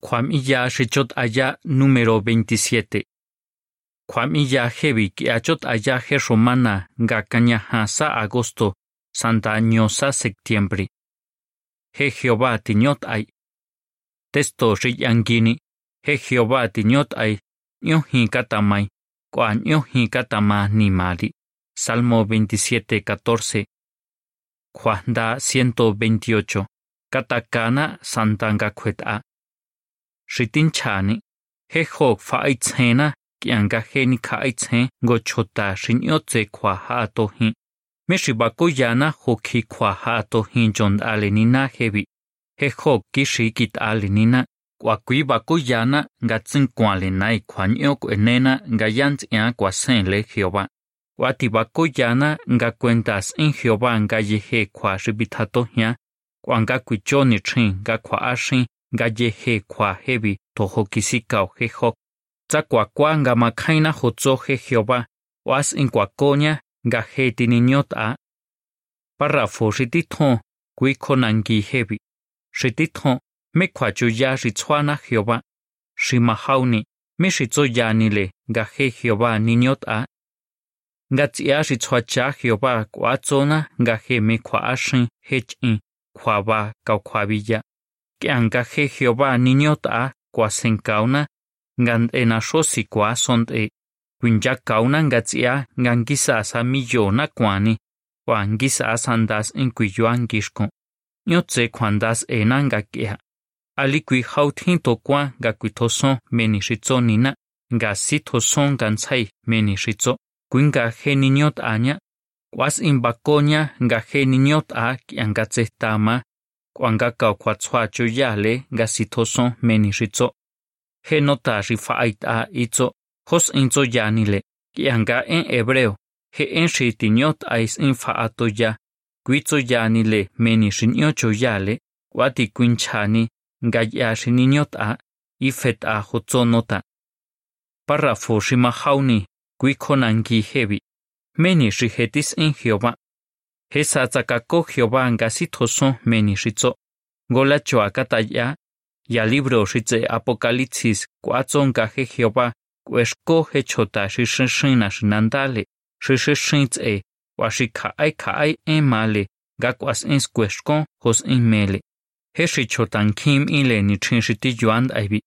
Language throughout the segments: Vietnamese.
Kwamilla Shechot Aya número 27. Kwamilla Hebi Kiachot Aya He Romana Gacañaja Sa Agosto Santa Añosa Septiembre. He Jehová Tiñot Ay. Texto Riyangini. He Jehová Tiñot Ay. Nyohi Katamay. Kwa Nyohi Katama Nimali. Salmo 27, 14. Juanda 128. Katakana Santanga Kweta. Shitin chani. He hok fa ai tsena kianga he ni ka ai tsen go chota shin yo tse kwa ha to hi. Me shi ba ko yana hoki kwa ha to hi jon ale ni na hebi. He hok ki shi kit ale ni na. Kwa kui ba ko yana nga tsin kwa le nai kwa nyo ko enena nga yan tsia kwa sen le Jehová. Kwa ti ba ko yana nga cuentas in Jehová nga ye he kwa shi bitato hia. Kwa nga kui choni chin nga ye he kwa hebi toho o he hok. Tsa kwa kwa nga makaina hotso he Jehová, was in kwa konya nga he tininyot a. Parafo shitithon, kui konangi hebi. Shitithon, me kwa chuya shitswana Jehová. Shimahauni, me shitso yanile nga he Jehová ninyot a. Nga tsia shitswacha Jehová kwa tsona nga he me kwa ashin hechin, kwa ba kau kwa biya. Kianga he Jehová ninyot a cauna, gan ngan ena shosi kwa sonte. Kwinja kauna ngatsia ngangisa sa millona kwani kwa ngisa sandas in kuyuan gishko. Nyotse kwandas ena ngakia. Ali kwi hauthin to kwa nga kwi thoson meni shitso nina nga si gansai meni shitso kwinga he ninyot anya kwas in bakonya nga he ninyot a kyanga tsetama kwanga ka kwa tswa chuyale nga si thoson meni shitso he nota ri fait a itzo hos inzo yanile. Kianga en hebreo he en shitiniot ais in faato ya kuitzo yanile meni shinyo choyale wati quinchani nga ya shininyot a ifet a hotzo nota parrafo shimahauni kuikonangi hebi meni shihetis in Jehová. Hesatzakako Jehová angazitoso menishitzo. Gola choakataya, ya libro shitze apocalipsis kuatzonkaje Jehová, kuesko hechota shishishina shinandale, shishishintze, washikaai kaai emale, gakwas ins kuesko hos inmele. Heshichotan kim ile nichinshiti yuand aibi.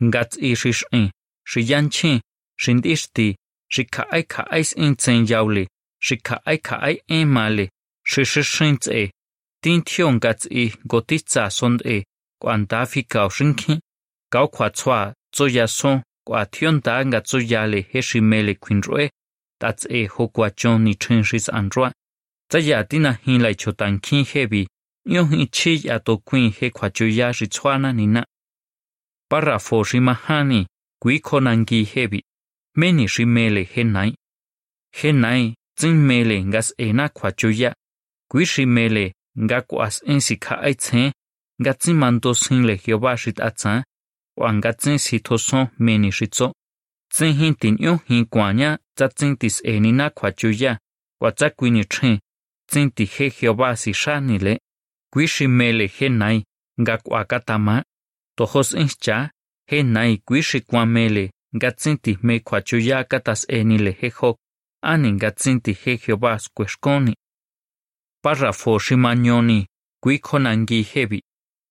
Gatz ishishin, shiyanchin, shindishti, shikaai kaais intzen yaule, shikaai kaai emale, shishishintze tin tion gats i gotitsa sonde quan ta phi cao sinh khi cao khóa choa cho ya son quả thion ta nga cho ya le he shi me le queen roe ta tse ho kwa chon ni chen shi an roa ta ya hin lai cho tan khi he bi yo chi ya to queen he khwa cho ya shi chwa na ni na para fo shi ma hani quy gi he bi shi me le he nai he nai zin me le ngas e na khwa cho ya quy shi me le nga kwas en si kha ai chen ngatsi manto sin le Jehová shit atsa, wa ngatsi si thoson meni shitso. Tsin hin tin yo hin kwanya, tsa tsin tis eni na kwa chuya, wa tsa kwini chen, tsin ti he Jehová si shani le, kwi shi mele he nai, nga kwa katama, tohos incha, he nai kwi shi kwa mele, ngatsi ti me kwa chuya katas eni le he hok, ani ngatsi ti he Jehová skweshkoni. Párrafo ximañoni, cuiconangui hebi.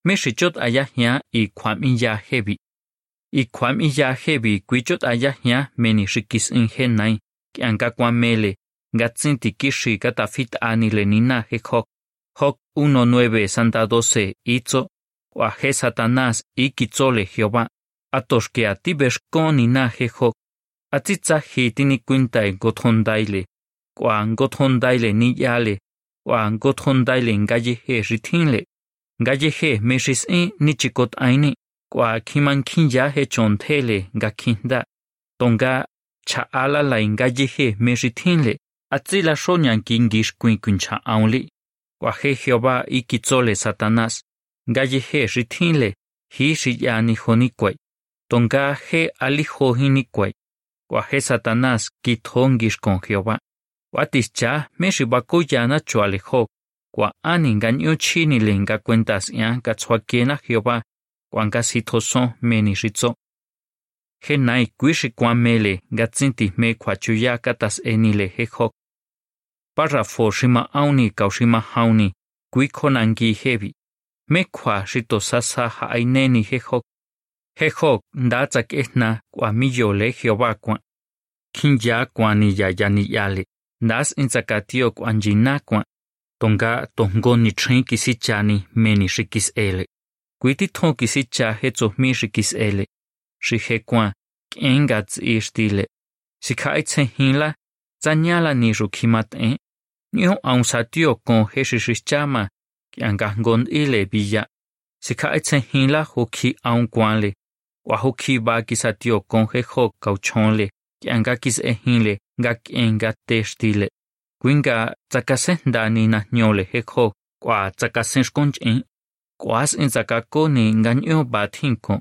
Mexi ayahia y cuamiya hebi. Y cuamiya hebi cuichot ayahia meni shikis ingenai, que anca cuamele, gatzinti kishi catafit ani lenina hejok. Job 1.9 Santa 12 Itzo, Oaje Satanás y Kitzole Jehová, Atoshke atibeshkon inaje Job, Atzitza hitini quintai gothondaile, Kuan gothondaile ni yale, wa gothondaile ngaye he ritinle, Galleje meshis in ni chikot aini, kwa kiman kinya he chontele ga kinda, tonga cha ala la ingalleje meshitinle, atzila shonyan kingish kuin kuncha aunli, kwa he Jehová ikitzole Satanás, galleje le hi shiyani honikwai, tonga he alijo hinikwai, kwa he Satanas kithongish con Jehová, watischa meshibakoyana choalejok, kwa ani ganyo chini lenga cuentas ya katswakena Jehová quang ga si tho son me ni ri he nai kwi kwa mele ga me kwa chu ya ka tas e he khok para fo shi auni ka shi hauni kwi khonan hebi me kwa shi to sa sa ha ai ne he khok he khok nda tsa kwa mi le Jehová kwa kin ya kwa ni Nas inzacatio cuanginacua, tonga tongoni tren quisichani meni xiquisele. Cuiti ton quisicha hetzohmi xiquisele. Xijecuan, quengatz ixtile. Sicaitze hinla, zanyala ni rukimatén. Nio aunsatio con hexixichama, quiangangon ile villa. Sicaitze hinla hoki auncuanle. Wahuki bakisatio con hejo cauchonle, quiangakis ehinle. ngak enga textile kuinga tsakasenhdani najñole jekjo kua tsakasenxkonch'in kuas intsakakoni ngaño ba tjinko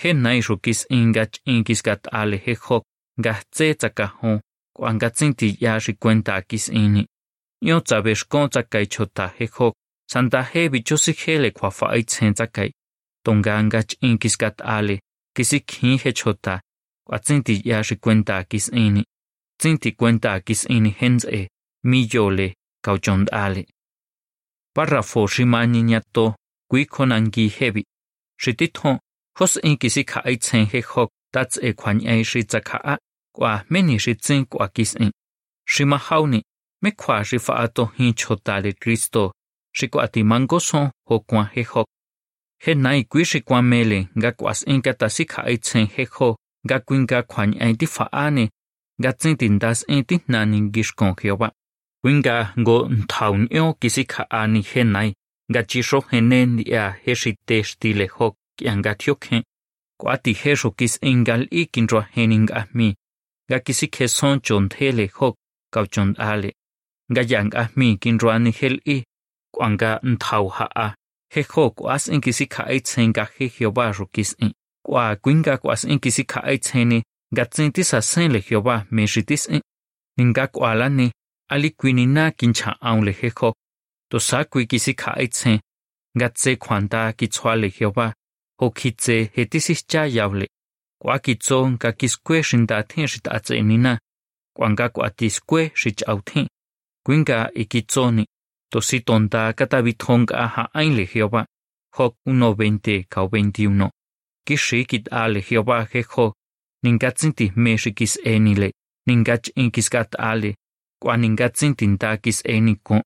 jena ixu kis inga ch'in kiskat'ale jejok ngajtse tsakajon kua ngatsin tiya xikuenta kis'ini ño tsabexkon tsakai chota jejok sandaje bichosijele kua fa'aitzen tsakai. Tonga nga ch'in kiskat'ale kisikjin jechota kuatsin tiya xikuenta kis'ini tsinti ya ri ini tsinti hens e mi yole cauchond ale Párrafo shimani nyato kui konangi hebi Shititho, hos in kisi ka ai he hok tats e kwan ai shi tsa a kwa meni shi tsin kwa kis in. Shi hauni me kwa shi fa ato hin chota kristo shi kwa ti mango son ho kwa he hok he nai kui shi kwa mele nga kwas inka ta si ka ai he ho ga kwin ga kwan gatsintin das enti nani gishkon Jehová. Winga go taunio kisika ani henai gachisho henen ya heshite stile hok yangatioke kwati hesho kis engal ikinro hening ahmi gakisik heson chontele hok kauchon ale gayang ahmi kinro ani hel i. Kwanga ntau haa he hok was enkisika aitsenga he Jehová rukis in. Kwa kwinga kwas enkisika aitseni ngatsinti sen Jehová meshitis e, ningakwalani alikwinina kincha aun lejejo tosakwi kisikaitse e ngatse kwanta kitsuale Jehová hokitse hetisischa yable kwakitso nkakiskwe shindathen shitatsenina kwangakwatisque shichauthen kwinga e ikitsoni tositonta katabithonka haainle Jehová Job 1.20 21 kishikitale Jehová jejo ninkatzinti mexikis enile. Ninkach inkiskatali kuan ninkatzintintakis enikon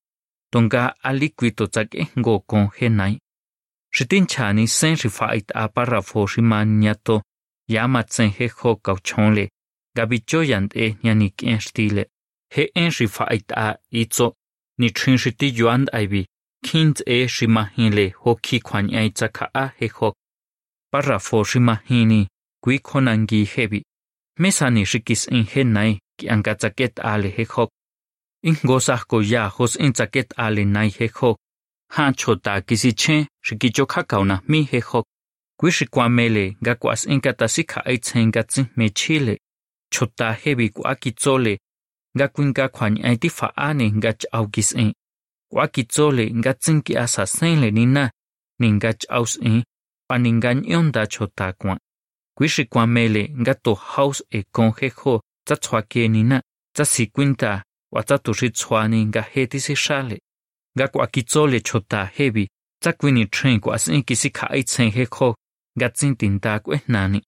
tonka alikuitotzakej nkokon jenai xitinchani sen xifa'it apárrafo ximanñato yamatsen jejokaw chonle. Gabichoyant'e ñanik'en xtile je'en xifa'it'a itso. Nichjin xitiyuant'aibi kjintz'e ximajinle jokji kjuañ'aitsa kja'a jejok párrafo ximajini mahile ho ki kwan ai tsaka a he ho para fo shi mahini kui konangi hebi. Mesani shi kis in he nai, ki anga tsaket ale he ho in gosah ko ya hos in tsaket ale nai he ho ha chota kisi chen shiki chokha kauna mi he hok kwi shikwa mele, ga kwas inka ta sikha ai chen ga tsin me chile. Chota hebi kwa ki tsole. Ga kwin ga khwan ai ti fa ane ga chau kis in kwa ki tsole ga tsin ki asa sen le ni na ninga chaus in pa ninga nyon da chota kwa kwi shikwa mele ga to house e kon he ho tsa chwa ke ni na tsa si cho wa tsa tu shi quý ni ga he ti si shale. Ga kwa kitzole chota hebi, tsa kwini tren kwa sin kisi ka ai chen he kho ga tsin tin ta kwe nani.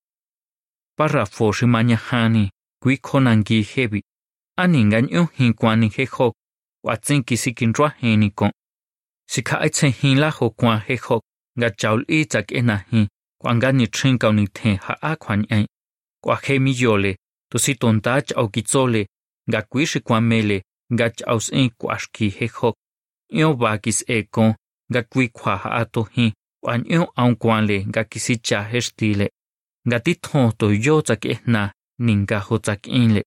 Para fo shi manya hani kwi hình hebi. Ani ngan yo hin kwani he kho wa tsin kisi kin ro he ni ko si ka ai chen hin la ho kwa he kho ga chaul i tsak e na ni tren ka ni the ha a khwan ai kwa he mi yole to si ton ta chau kitzole ga kwi shi kwa mele ga chau sin kwa shki he kho yo bakis eko ga kwi kwa ha ato hi wan yo aun kwan le ga kisi cha hestile ga ti thon to yo chak e na ninga ho chak in le.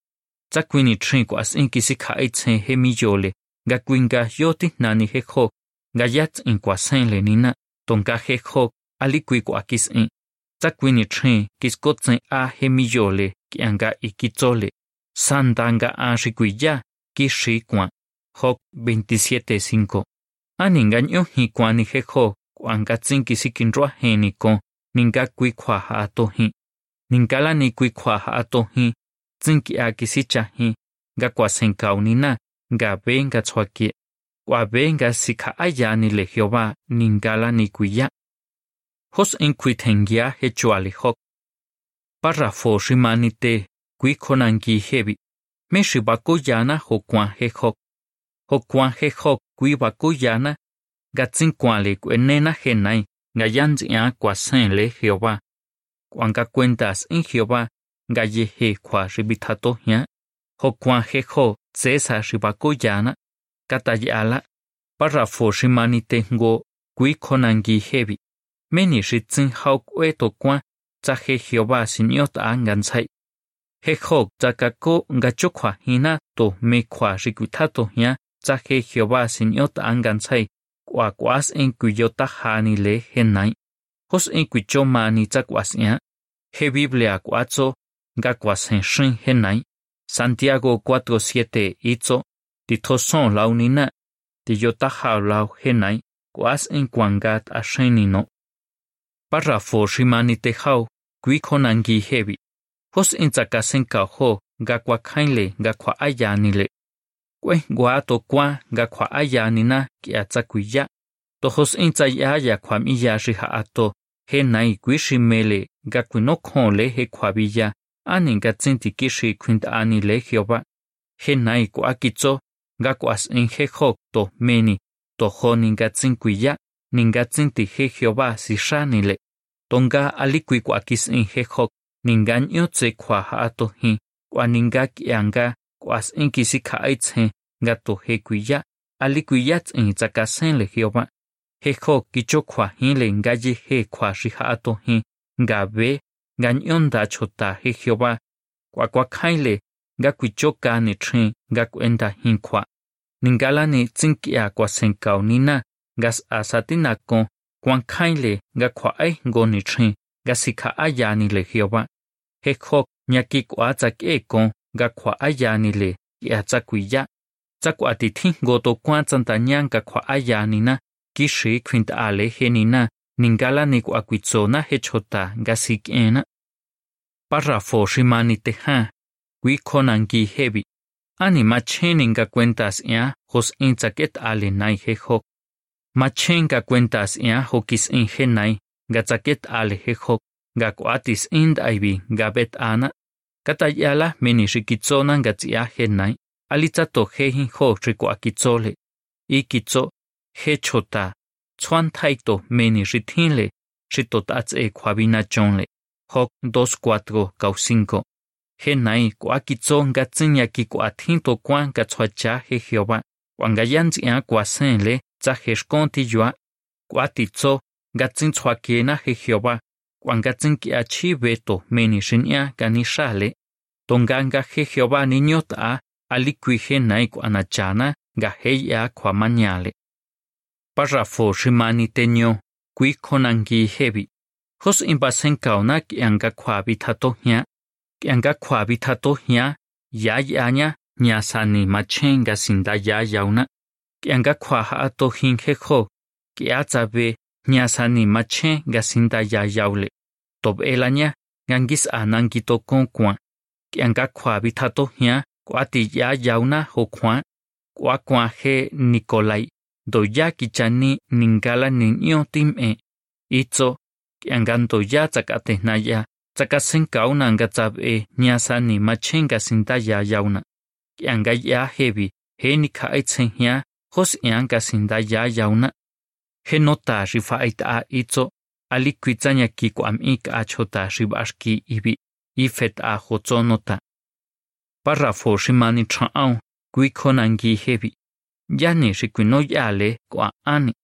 Cha kwini trin kwa sin kisi kha e ai chen he mi yo le ga kwinga yo ti na ni he kho ga yat in kwa sen le ni na, ton ga he kho ali kwi kwa kis in cha kwini trin kis ko chen a he mi yo le ki anga ikitzole sandanga a shi kwi ya ki shi kwa Job 27:5. An engaño hi kwani he ho kwan gatsin kisi kin roa heni ko ninga kui kwa ha to hi ningala ni kui kwa ha to hi tsinki a kisicha hi ga kwa senkau ni na ga benga chwaki kwa benga sika aya ni le Jehová ningala ni kuya hos en kui tengia he chuali hok. Para fo shimanite kui konangi hebi. Me shibako yana ho he hok. Ho he hok kui bako yana. Ga tsinkwa le kwenena he ga a kwa le Jehová. Cuanga cuentas en Jehová ga yehe kwa ribitato ya ho kwa he ho tsesa ribako yana. Katayala para shimanite ngo, kui konangi hebi meni shi tsin hao kwe to kwa tsa he Jehová siniot a ngansai. He hok tsa kako nga chokwa hina to me kwa rikutato ya tsa he Jehová siniot a ngansai. Kwa kwas en kuyota hani le henai. Hos en kuyo mani tsa kwas ya he Biblia kwatso nga kwas hen shin henai. Santiago 4:7 itso ti thoson launina ti yota hao lau henai. Kwas en kwangat a shenino. Parrafo shimani tejau, hao kui konangi hebi. Hos en tsakasen ka ho ga kwa kainle ga kwa ayanile kwe gwa to kwa ga kwa ayanina ki atsakuya to hos en tsaya ya kwa miya shi ato he nai kui shimele ga kuno khole he kwa biya. Ani ga tsinti kishi kwint ani le Jehová he nai kwa kitso ga kwas en he to meni. To ho ninga tsinkuya ninga tsinti he Jehová si shanile tonga alikui kwa kis in he hok ninga nyo tse kwa ha ato hi kwa ninga kianga kwas in kisi ka aitse ga to he kuya alikui yat in tsaka sen le Jehová. He hok kicho kwa hi le nga ye he kwa shi ha ato hi nga be, nga nyonda chota he Jehová. Kwa kwa kaile nga kwicho ka ni trin, nga kwenda hin kwa ningala ni tsinkia kwa senkau nina gas asatina kon kwan kaile nga kwa ai ngo ni trin ga sika aya ni le Jehová. He hok nyaki kwa tsa ke kon ga kwa aya ni le ya tsa kuya tsa kwa ti thin go to kwa tsanta nyang ga kwa aya ni na, ki shi kwint ale he ni na, ningala ni kwa kwitso na he chota ga sikena Parrafo shimani te ha, kui konangi hebi ani macheninga cuentas ya hos inzaket ale nai he hok machenga cuentas ya hokis ingenai, gatzaket ale hejok, gakuatis ind aibi gabet ana katayala mini shikitsona gatsia genai, alitzato he hin ho rikuakitsole ikitzo, he chota chuan taito meni shitinle shitotats e kwabina chonle hok 24 he nai cinco. Genai kuakitzo tsinya ki kwa thin to cha he Jehová kwa nga yan tsia kwa sen le tsa he ti yua kwa ti tso nga tsin chwa na he Jehová kwa nga tsin chi be meni shin ya ga ni shale to he Jehová ni nyot a ali kui he nai kwa na he ya kwa manyale Parrafo shimani tenyo, kui konangi hebi hos imbasen kauna kianga kwa bitato hia kianga kwa bitato hia, ya ya nya nya sani machenga sinda ya yauna kianga kwa ha to hinge he kho ki atsabe nya sani machenga sinda ya yaule tob elanya ngangis anangi to kon kwan, kianga kwa bitato hia kwa ti ya yauna ho kwan, kwa kwan he nikolai do ya kichani ningala ninyo tim e itzo, itso kianganto ya tsakate na ya tsakasen kauna nga tsab e nyasa ni machenga sinta ya yauna kianga ya hebi he ni ka aitsen ya hos ianga sinda ya yauna. He nota rifa aita itzo, ali kuitzanya kiko am ik a chota ribashki ibi ifet a hotso nota. Parrafo shimani cha'au, kui konangi hebi yani rikwino yale kwa ani.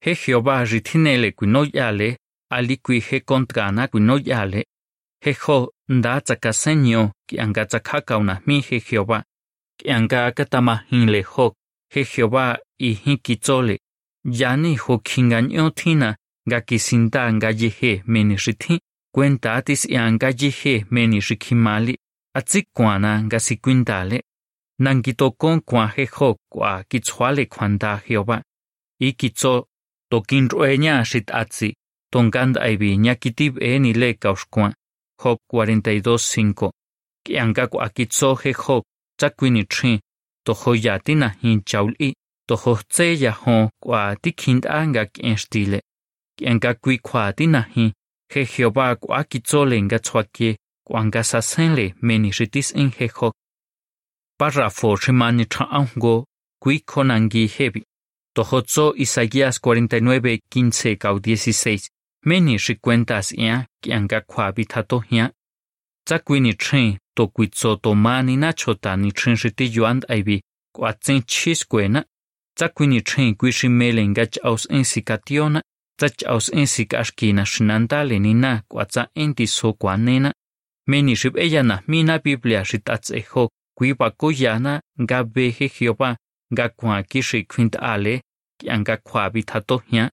He Jehová rithinele kwino yale ali kui he kontrana kwino yale. He ho nda tsakasenyo ki anga tsakakauna mi he Jehová. Ki anga akatama hinle ho he Jehová y hi kitsole yani ho kinganyo thina ga kisinda nga yehe meni rithi atis y anga yehe meni rikimali atsikwana nga nangito kon kwa he ho kwa kitswale kwanta Jehová y kitzo to kinrueña shit atzi, tongand aibi ñakitib e ni le kaushkwan. Job 42.5. Kianga kwa kitzo he Job, chakwini trin, toho yati na hin chauli, toho tse ya hon kwa tikind anga kienstile. Kianga kui kwa ti na hin, he Jehová kwa kitso le nga tswakie, kwa nga sasenle meni shitis in he Job. Párrafo shimani traango, kui konangi hebi. Tohozo Isaías 49, 15 cau 16. Meni shi cuentas ia kianga kwa bitato hia. Za tokuitsotomani nachotani chenxitiyuan aibi kuatsen chiskuena tsakuini chen kuiximelen gach aus ensikationa tsach aus ensik axkina xinantaleni na kuatsa enti sokuanena meni xib eyana mina biblia xitatsejo kuipakuyana nga beje jehová nga kuan kixi khuint'ale kianga khuabi tjatojña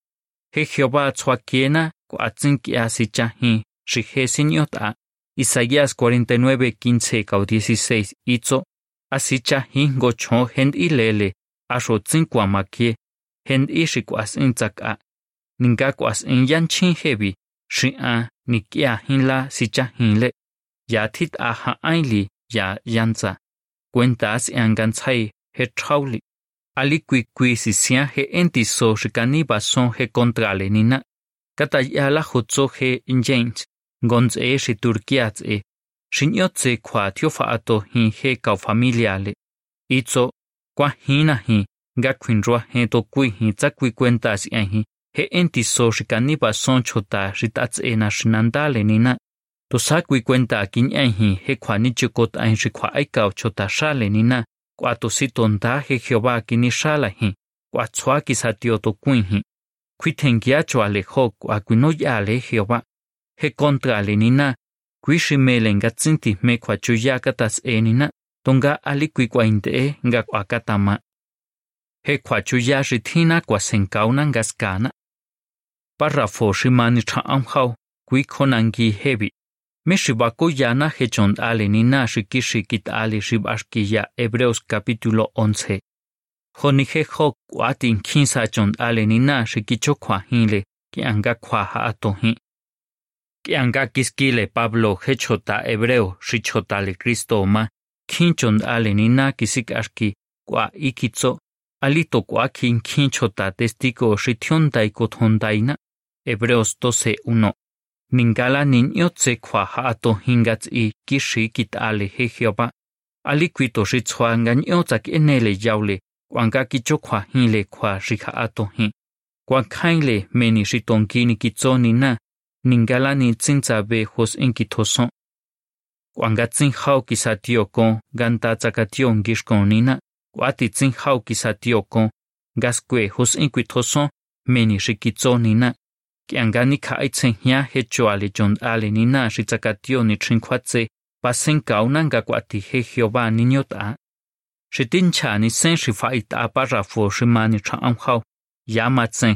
je jehová tsjuakiena kuatsin kiasichajin xi je siniot'a Isaías 49, 15 cau 16 itzo. Asi chahi ngo chon hend ilele. Asho tsinkwa makie. Hend ishi kwa sintzaka. Ninga kwa sin yanchin hebi. Shi a nikia hinla si chahinle. Ya tit a ha aili ya yanza. Cuentas anganzai he trauli. Ali kui kui si sia he enti so shikani bason he kontrale nina. Kata ya la hutso he James. Gonz e shi Turkiats e. Shinyot se kwa tiofa ato hi he kau familiale. Itzo kwa hina hi ga kwinroa he to kui hi tsa kui cuentas ya hi. He enti so shikani bason chota shitats e na shinandale nina. To sa kui cuenta kin ya hi he kwa ni chukot ain shi kwa aikao chota shale nina. Kwa to si tonta he Jehová kini shala hi. Kwa tsua ki sa tio to kui hi. Kui tengia cho ale ho kwa kui no ya ale Jehová. He kontra ale nina. Kui shi tsinti, me kwa chu ya. Tonga ali kui kwa inte e nga kwa katama. He kwa chu ya shi tina kwa senkauna nga skana. Parrafo shi mani cha amhau. Kui konangi hebi. Me shibako yana alinina ale ni na shikishikit ale shibashki ya Hebreos capítulo 11. Jonije ho kwatin kinsa chond alinina ni na hinle, ki anga kwa ha atohi. Ki anga kiskile Pablo hechota Hebreo shichota le Cristo ma kinchond ale ni na kisikashki kwa ikitso alito kwa kin kinchota testigo shitiondai kothondaina. Hebreos 12.1 Ningala niño tse kwa hato hingats i kishi kit ale he Jehová. Ali kwito shi tswa nga nyo tsak enele yaule, wanga kicho kwa hinle kwa shi hato hin. Kwa kainle meni shi tonkini kitso ni na, ningala ni tsinza be hos inkitoson. Wanga tsin hao kisatio kon, ganta tsakatio ngishkon ni na, wati tsin hao kisatio kon, gaskwe hos inkitoson, meni shi kitso ni na. Kiangani kaitzen hia hecho ale jon ale ni na shitzakatio ni trinkwatse pasen kauna nga kwati he Jehová niñota. Shitincha ni sen shifait aparafo shimani chaamhao. Yama tsen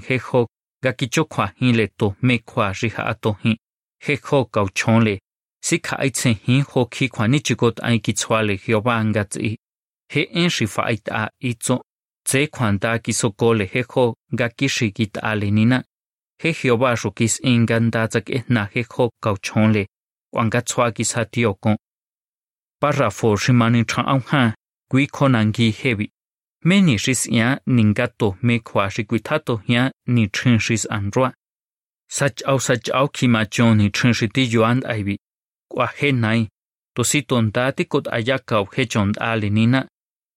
ga ki chokwa hin le to me kwa ri ha to hin. He kho kau chon le. Si kha ai chen hin ho ki kwa ni chi go ai ki chwa le hyo ba anga chi he en shi fa ai ta i cho che khwan da ki so ko le he kho ga ki shi ki ta le ni na. He hyo ba shu ki in gan da cha ke na he kho kau chon le. Wang chwa ki sa ti o ko. Para fo shi cha au ha. Gui ko nang Meni shis ya ningato me kwa shikuitato ya ni chen shis androa. Sach au sach au kima chon ni chen shiti yuand aibi. Kwa he nai, to si tondati kot ayakau he chond ali nina.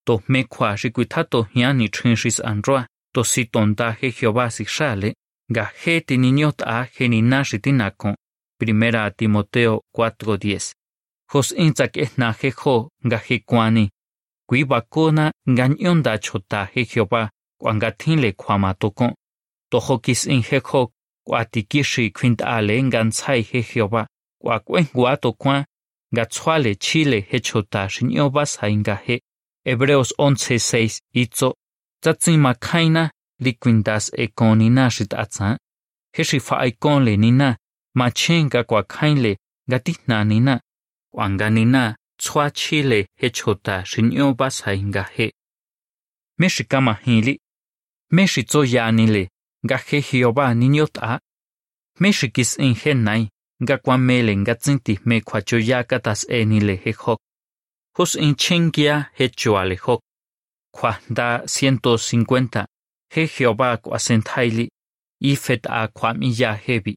To me kwa shikuitato ya ni chen shis androa, to si tonda he Jehová si shale. ga heti niñot a geninashi tinako. Primera Timoteo 4.10. Jos inzak ehna jejo ga jekwani. Kui bakona da chota he Jehová kwangatinle kwamatoko. Tohokis in jejo le kwintale nganzai he Jehová kwakwen guato kwa gatswale chile hechota shinyobas haingahe. Hebreos 11.6 itzo. Tzatzima kaina liquindas e conina shit atsa, heshi fa icon le nina, machenga kwa kainle gatina nina, wanga nina, tswa chile hechota shinyo basa inga he. Meshi kama hili, meshi tso yanile, ga he hioba ninyota, Me xikis in genai, nga kwamele nga tsinti me kwachoyaka tas enile hejok. Hus in chengia hechuale hok. Kwa da 150, he Jehová kwasenthaili, ifet a kwamiya hebi.